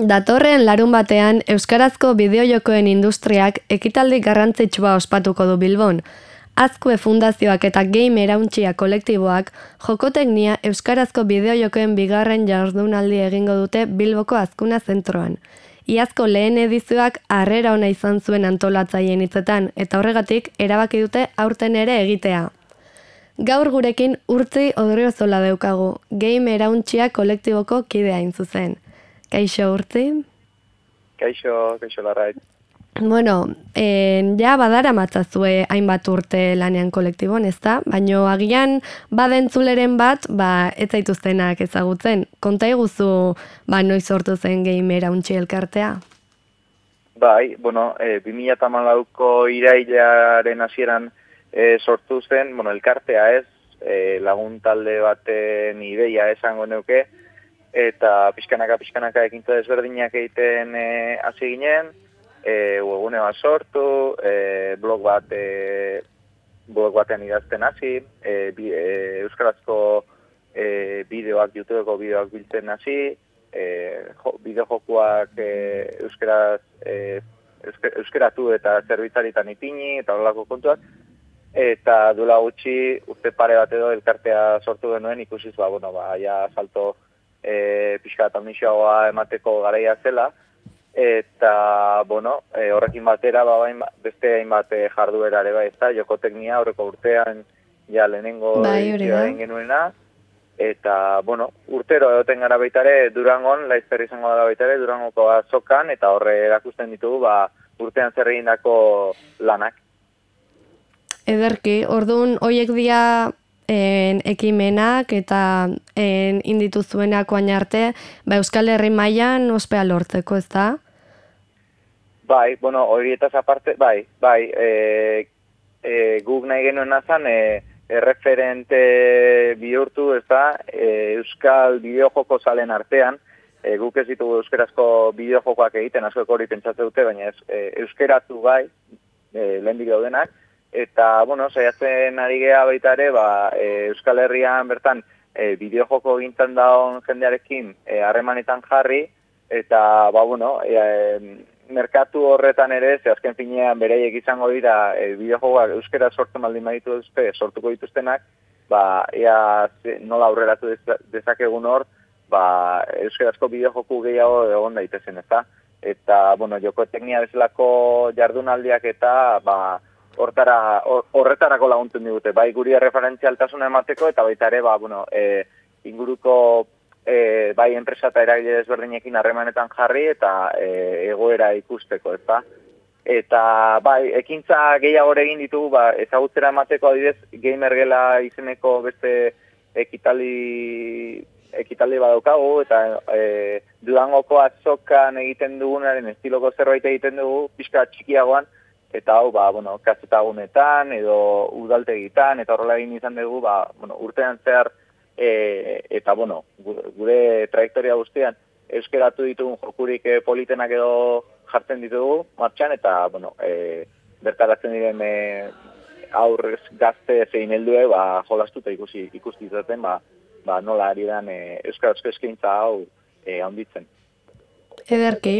Datorren larun batean Euskarazko bideojokoen industriak ekitaldi garrantzitsua ospatuko du Bilbon. Azkue fundazioak eta game erauntxia kolektiboak jokoteknia Euskarazko bideojokoen bigarren jardunaldi egingo dute Bilboko azkuna zentroan. Iazko lehen edizioak harrera ona izan zuen antolatzaien hitzetan eta horregatik erabaki dute aurten ere egitea. Gaur gurekin urtzi odriozola daukagu, game erauntxia kolektiboko kidea zuzen. Kaixo urtzi? Kaixo, kaixo larrait. Bueno, en, ja badara matzazue hainbat urte lanean kolektibon, ez da? Baina agian badentzuleren bat, ba, ez zaituztenak ezagutzen. Konta iguzu, ba, noiz sortu zen geimera untxi elkartea? Bai, bueno, e, 2008ko irailaren hasieran e, sortu zen, bueno, elkartea ez, e, lagun talde baten ideia esango neuke, eta pixkanaka pixkanaka ekintza desberdinak egiten e, hasi ginen, e, webune bat sortu, e, blog bat e, blog batean idazten hasi, e, bi, e, euskarazko e, bideoak, YouTubeko bideoak biltzen hasi, e, jo, bideo jokuak e, euskaraz e, euskeratu eta zerbitzaritan ipini eta horrelako kontuak, eta dula gutxi urte pare bat edo elkartea sortu genuen ikusiz, ba, bueno, ba, ja salto e, pixka eta emateko garaia zela, eta, bueno, e, horrekin batera, ba, bain, beste hainbat e, jarduera ere, bai, ez da, joko teknia horreko urtean, ja, lehenengo bai, genuena, eta, bueno, urtero egoten gara baitare, durangon, laizper izango da baitare, durangoko sokan eta horre erakusten ditugu, ba, urtean zer lanak. Ederki, orduan, hoiek dia en, ekimenak eta en, inditu zuenak arte, ba, Euskal Herri mailan ospea lortzeko, ez da? Bai, bueno, horietaz aparte, bai, bai, e, e, guk nahi genuen azan, e, erreferente bihurtu, ez da, e, Euskal bideojoko zalen artean, e, guk ez ditugu euskerazko bideojokoak egiten, asko hori pentsatze dute, baina ez, e, euskeratu bai, e, lehen daudenak, eta, bueno, saiatzen ari geha baita ere, ba, e, Euskal Herrian bertan e, bideojoko gintzen daun jendearekin e, harremanetan jarri, eta, ba, bueno, e, e, merkatu horretan ere, ze azken finean bereiek izango dira e, bideojokoak euskera sortzen maldin baditu duzte, sortuko dituztenak, ba, ea nola aurreratu dezakegun hor, ba, euskarazko bideojoku gehiago egon daitezen, eta, eta, bueno, joko teknia bezalako jardunaldiak eta, ba, hortara horretarako laguntzen digute. Bai guri referentzialtasuna emateko eta baita ere ba bueno e, inguruko e, bai enpresa eta eragile desberdinekin harremanetan jarri eta e, egoera ikusteko ezta? Eta bai ekintza gehiago egin ditugu ba ezagutzera emateko adibidez gamer gela izeneko beste ekitali ekitaldi badaukagu eta e, Durangoko azokan egiten dugunaren estiloko zerbait egiten dugu pixka txikiagoan eta hau ba bueno kazetagunetan edo udaltegitan eta horrela egin izan dugu ba bueno urtean zehar e, eta bueno gure trajektoria guztian euskeratu ditugun jokurik e, politenak edo jartzen ditugu martxan eta bueno e, bertaratzen diren e, aurrez gazte zein heldue ba jolastuta ikusi ikusti izaten ba ba nola ari dan e, euskarazko eskaintza hau e, handitzen. Ederki,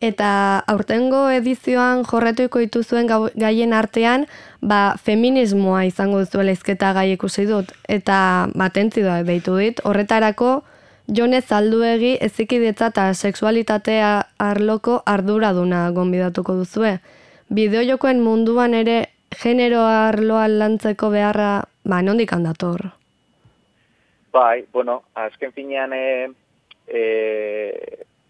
Eta aurtengo edizioan jorretuiko dituzuen gaien artean, ba, feminismoa izango duzuela izketa gai ikusi dut. Eta batentzi da deitu dit, horretarako jone zalduegi ezikidetza eta seksualitatea arloko arduraduna gonbidatuko duzue. Bideo jokoen munduan ere genero arloa lantzeko beharra, ba, nondik handator? Bai, bueno, azken finean e, e,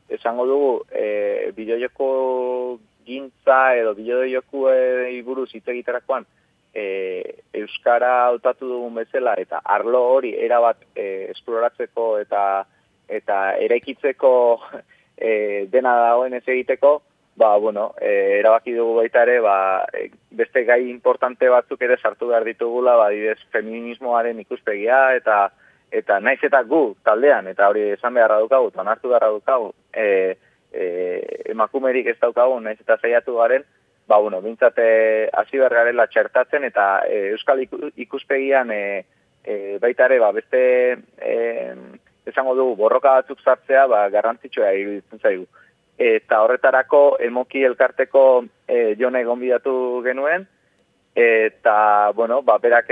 esango dugu e, bideojoko gintza edo bideojoko e, buruz hitz egiterakoan e, euskara hautatu dugun bezala eta arlo hori erabat e, esploratzeko eta eta eraikitzeko e, dena dagoen ez egiteko ba, bueno, e, erabaki dugu baita ere, ba, e, beste gai importante batzuk ere sartu behar ditugula, ba, didez, feminismoaren ikuspegia, eta eta naiz eta gu taldean eta hori esan beharra dukagu eta beharra dukagu e, e, emakumerik ez daukagu naiz eta saiatu garen ba bueno bintzate hasi bergarela txertatzen eta e, euskal ikuspegian e, e, baita ere ba beste e, esango dugu, borroka batzuk zartzea, ba, garrantzitsua iruditzen zaigu. Eta horretarako, emoki elkarteko e, jone gonbidatu genuen, eta, bueno, ba, berak,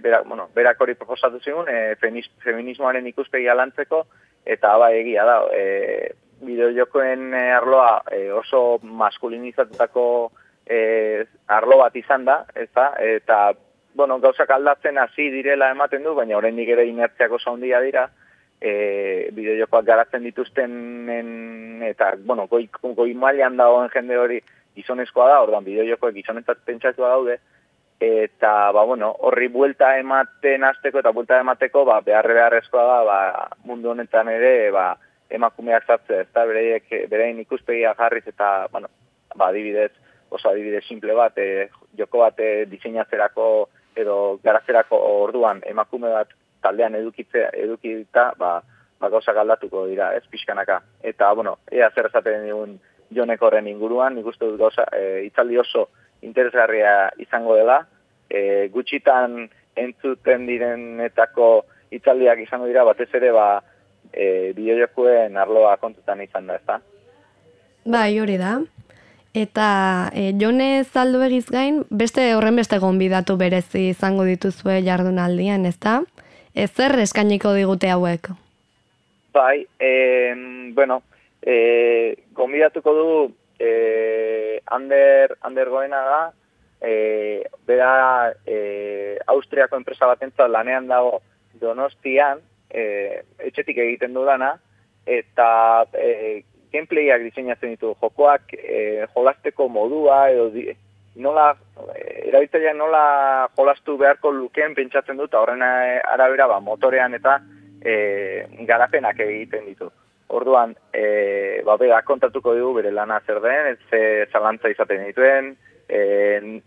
berak, bueno, berak hori proposatu zigun, e, feminismoaren ikuspegi alantzeko, eta ba, egia da, e, bideo jokoen arloa e, oso maskulinizatutako e, arlo bat izan da, eta, eta bueno, gauzak aldatzen hasi direla ematen du, baina oraindik ere inertziako handia dira, e, bideojokoak garatzen dituzten eta, bueno, goi, goi mailean dagoen jende hori gizonezkoa da, ordan bideojokoak gizonetat pentsatua daude, eta, ba, bueno, horri buelta ematen azteko eta buelta emateko, ba, beharre beharrezkoa da, ba, mundu honetan ere, ba, emakumeak zartze, ez da, berein ikuspegia jarriz eta, bueno, ba, adibidez, oso adibidez simple bat, e, joko bat e, diseinatzerako edo garazerako orduan emakume bat taldean edukitzea edukita ba ba gauza galdatuko dira ez pixkanaka. Eta bueno ea zer esaten digun Jonek horren inguruan nik uste dut gauza e, itzaldi oso interesgarria izango dela e, gutxitan entzuten direnetako itzaldiak izango dira batez ere ba e, bideojokoen arloa kontutan izan da ezta Bai, hori da. Eta e, jone zaldu egiz gain, beste horren beste gonbidatu berezi izango dituzue jardunaldian, ezta? Ez zer eskainiko digute hauek? Bai, e, bueno, e, gonbidatuko du e, Ander, Ander Goena da, e, bera e, Austriako enpresa batentzat lanean dago donostian, e, etxetik egiten dudana, eta e, gameplayak diseinatzen ditu jokoak e, jolasteko modua edo di, nola erabiltzailea nola jolastu beharko lukeen pentsatzen dut horren arabera ba, motorean eta e, garapenak egiten ditu. Orduan, e, ba, bera, kontatuko dugu bere lana zer den, ze zalantza izaten dituen, e,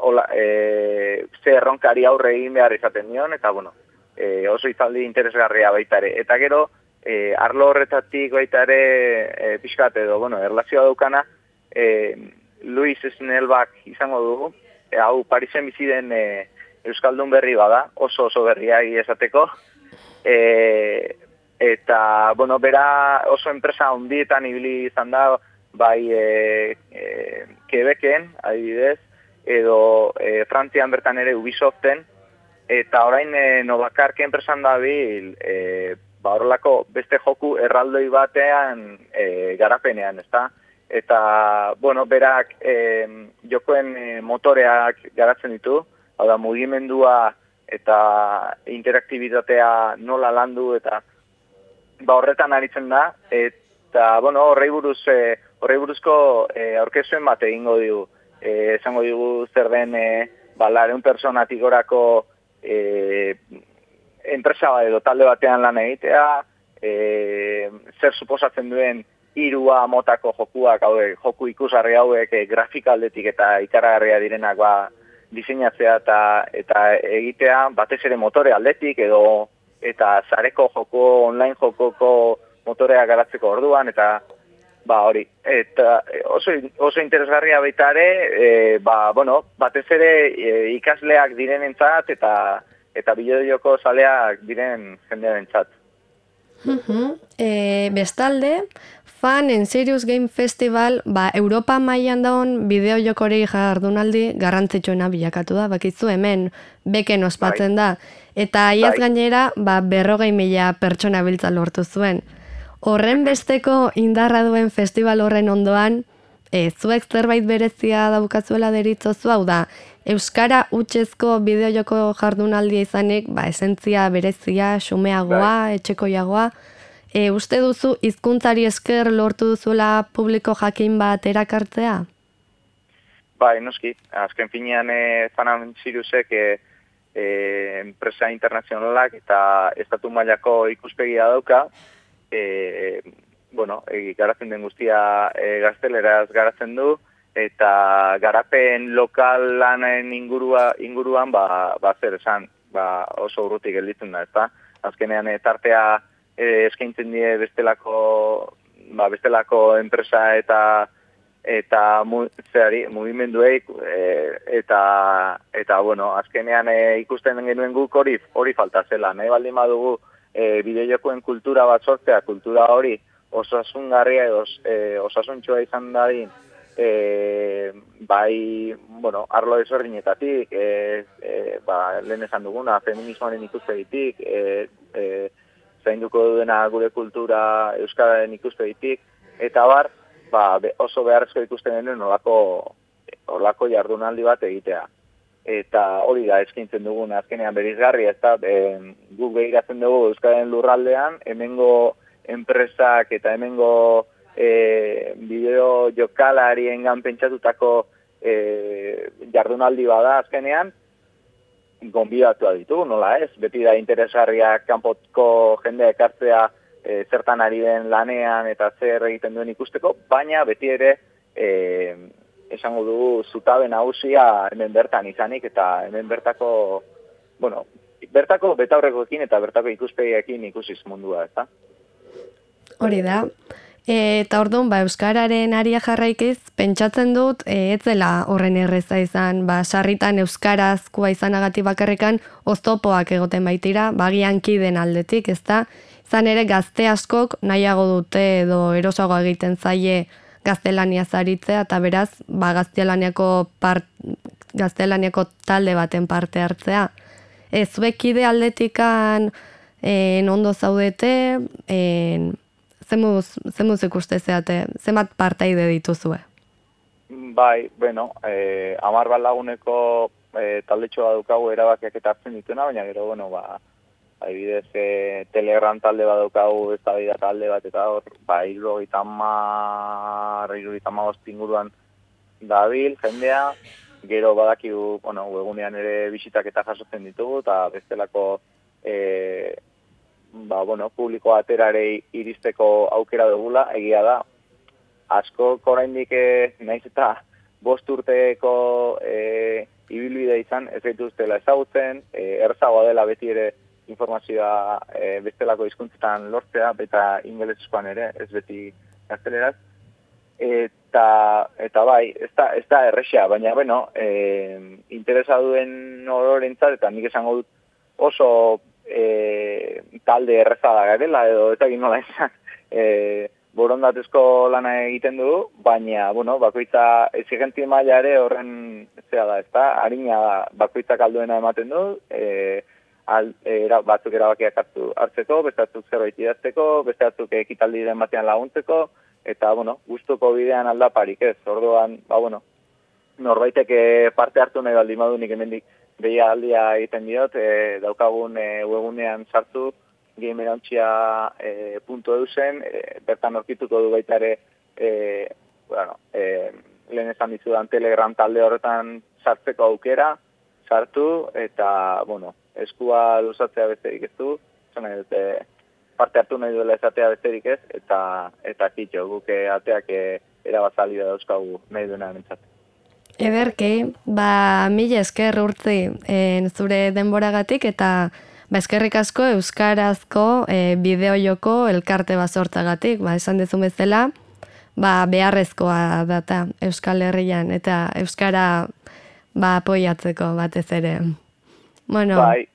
hola, e, ze erronkari aurre egin behar izaten dion, eta bueno, e, oso izaldi interesgarria baita ere. Eta gero, e, arlo horretatik baita ere e, pixkat edo, bueno, erlazioa daukana, e, Luis Snellbach izango dugu, e, hau Parisen bizi den e, Euskaldun berri bada, oso oso berria esateko, e, eta, bueno, bera oso enpresa hundietan ibili izan da, bai e, e, Quebecen, adibidez, edo e, Frantzian bertan ere Ubisoften, eta orain e, Novakarke enpresan da bil, e, ba horrelako beste joku erraldoi batean e, garapenean, ezta? Eta, bueno, berak e, jokoen e, motoreak garatzen ditu, hau da, mugimendua eta interaktibitatea nola landu eta ba horretan aritzen da, eta, bueno, horrei buruz, e, horrei buruzko e, bat egingo digu, e, esango digu zer den, e, ba, lareun personatik orako e, enpresa bat edo talde batean lan egitea, e, zer suposatzen duen irua motako jokuak, hauek, joku ikusarri hauek e, grafikaldetik eta ikaragarria direnak ba, diseinatzea eta, eta egitea, batez ere motore aldetik edo eta zareko joko, online jokoko motorea garatzeko orduan, eta ba hori, eta oso, oso interesgarria baita ere, e, ba, bueno, batez ere e, ikasleak direnentzat eta eta bideojoko zaleak diren jendearen txat. e, bestalde, fan en Serious Game Festival, ba, Europa mailan daun bideo jokori jardunaldi garrantzitsuena bilakatu da, bakizu hemen beken ospatzen bai. da. Eta aiaz bai. gainera, ba, berrogei mila pertsona biltza lortu zuen. Horren besteko indarra duen festival horren ondoan, e, zuek zerbait berezia daukazuela deritzozu hau da, Euskara utxezko bideojoko jardunaldia izanik, ba, esentzia berezia, xumeagoa, bai. etxekoiagoa. E, uste duzu hizkuntzari esker lortu duzuela publiko jakin bat erakartzea? Bai, noski. Azken finean e, fanan ziruzek e, e, enpresa internazionalak eta estatu mailako ikuspegia dauka. E, bueno, e, garatzen den guztia e, gazteleraz garatzen du eta garapen lokal lanen ingurua, inguruan ba, ba zer esan ba, oso urrutik gelditzen da, ezta? Azkenean e, tartea e, eskaintzen die bestelako ba, bestelako enpresa eta eta mu, zehari, mugimenduei e, eta eta bueno, azkenean e, ikusten genuen guk hori hori falta zela, nahi baldin badugu e, bideojokoen kultura bat sortzea, kultura hori osasungarria edo e, osasuntxoa izan dadin, e, bai, bueno, arlo ezberdinetatik, e, e, ba, lehen esan duguna, feminismoaren ikuspegitik, e, e, zainduko duena gure kultura euskararen ikuspegitik, eta bar, ba, oso beharrezko ikusten denuen olako, olako jardunaldi bat egitea. Eta hori da eskintzen dugun azkenean berizgarri, ez da, e, guk behiratzen dugu Euskaren lurraldean, hemengo enpresak eta hemengo e, bideo jokalarien gan pentsatutako e, jardunaldi bada azkenean, gonbidatu ditu, nola ez? Beti da interesgarriak kanpotko jende ekartzea e, zertan ari den lanean eta zer egiten duen ikusteko, baina beti ere e, esango dugu zutabe nagusia hemen bertan izanik eta hemen bertako, bueno, bertako betaurrekoekin eta bertako ikuspegiekin ikusiz mundua, ez da? Hori da. E, eta orduan, ba, Euskararen aria jarraikiz, pentsatzen dut, e, ez dela horren erreza izan, ba, sarritan Euskarazkoa izanagatik bakarrikan, oztopoak egoten baitira, bagian kiden aldetik, ez da? Zan ere gazte askok nahiago dute edo erosago egiten zaie gaztelania zaritzea, eta beraz, ba, gaztelaniako, part, gaztelaniako talde baten parte hartzea. Ez zuekide aldetikan en ondo zaudete, en, zemuz, zemuz ikuste zeate, zemat partaide dituzue? Bai, bueno, eh, amar bat laguneko eh, talde txoa dukagu erabakiak eta hartzen dituna, baina gero, bueno, ba, bai bidez, eh, telegram talde bat dukagu, ez da talde bat, eta hor, ba, irro gitamar, irro gitamar inguruan dabil, jendea, gero badakigu, bueno, egunean ere bisitak eta jasotzen ditugu, eta bestelako eh, ba, bueno, publiko aterare iristeko aukera dugula, egia da, asko koraindik eh, naiz eta bost urteko e, ibilbide izan, ez dituztela ezagutzen, e, erzagoa dela beti ere informazioa e, bestelako hizkuntzetan lortzea, eta ingelesezkoan ere, ez beti gazteleraz. Eta, eta bai, ez da, ez da errexea, baina, bueno, e, interesa duen ororentzat, eta nik esango dut oso e, talde errezada garela edo eta egin nola izan e, borondatezko lana egiten du, baina, bueno, bakoitza exigenti maila ere horren zera da, ezta, harina bakoitza kalduena ematen du, e, al, era, batzuk erabakiak hartu hartzeko, beste batzuk zerbait idazteko, beste batzuk ekitaldi den batean laguntzeko, eta, bueno, gustuko bidean aldaparik ez, orduan, ba, bueno, norbaitek parte hartu nahi baldi madunik emendik behia aldia egiten diot, e, daukagun e, webunean sartu, gamerontxia e, e, bertan orkituko du baita ere, e, bueno, e, lehen esan dizudan telegram talde horretan sartzeko aukera, sartu, eta, bueno, eskua luzatzea besterik ez du, zena ez, parte hartu nahi duela ezatea besterik ez, eta, eta kitxo, guke ateak e, erabazali da dauzkagu nahi duena nintzatu. Ederki, ba, mila esker urtzi en, zure denboragatik eta ba, eskerrik asko euskarazko e, bideo joko elkarte bazortzagatik, ba, esan dezun bezala, ba, beharrezkoa data Euskal Herrian eta Euskara ba, apoiatzeko batez ere. Bueno, bai,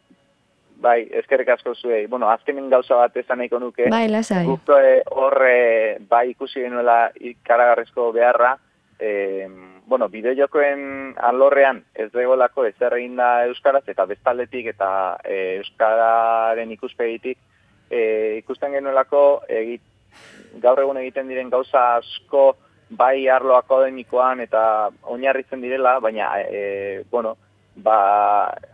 bai, eskerrik asko zuei. Bueno, azkenen gauza bat esan nahiko nuke. Bai, lasai. horre, bai, ikusi genuela ikaragarrizko beharra, eh, bueno, bideojokoen alorrean ez degolako ezer egin da Euskaraz, eta bestaldetik eta e, Euskararen ikuspegitik e, ikusten genuelako egit, gaur egun egiten diren gauza asko bai arlo akademikoan eta oinarritzen direla, baina, e, bueno, ba,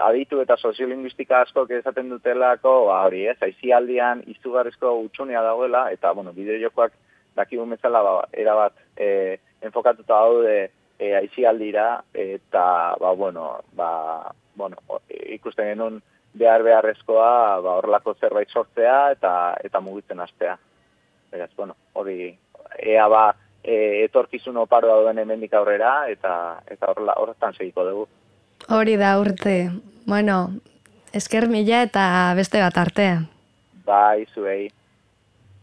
aditu eta soziolinguistika asko esaten dutelako, ba, hori, ez, aizialdian izugarrizko utxunea dagoela, eta, bueno, bideojokoak dakigun bezala, ba, erabat, e, enfokatuta daude, e, aizialdira eta ba, bueno, ba, bueno, ikusten genuen behar beharrezkoa ba, horrelako zerbait sortzea eta eta mugitzen astea. Beraz, bueno, hori ea ba e, etorkizun oparo dauden hemendik aurrera eta eta horretan segiko dugu. Hori da urte. Bueno, esker mila eta beste bat artea. Bai, zuei.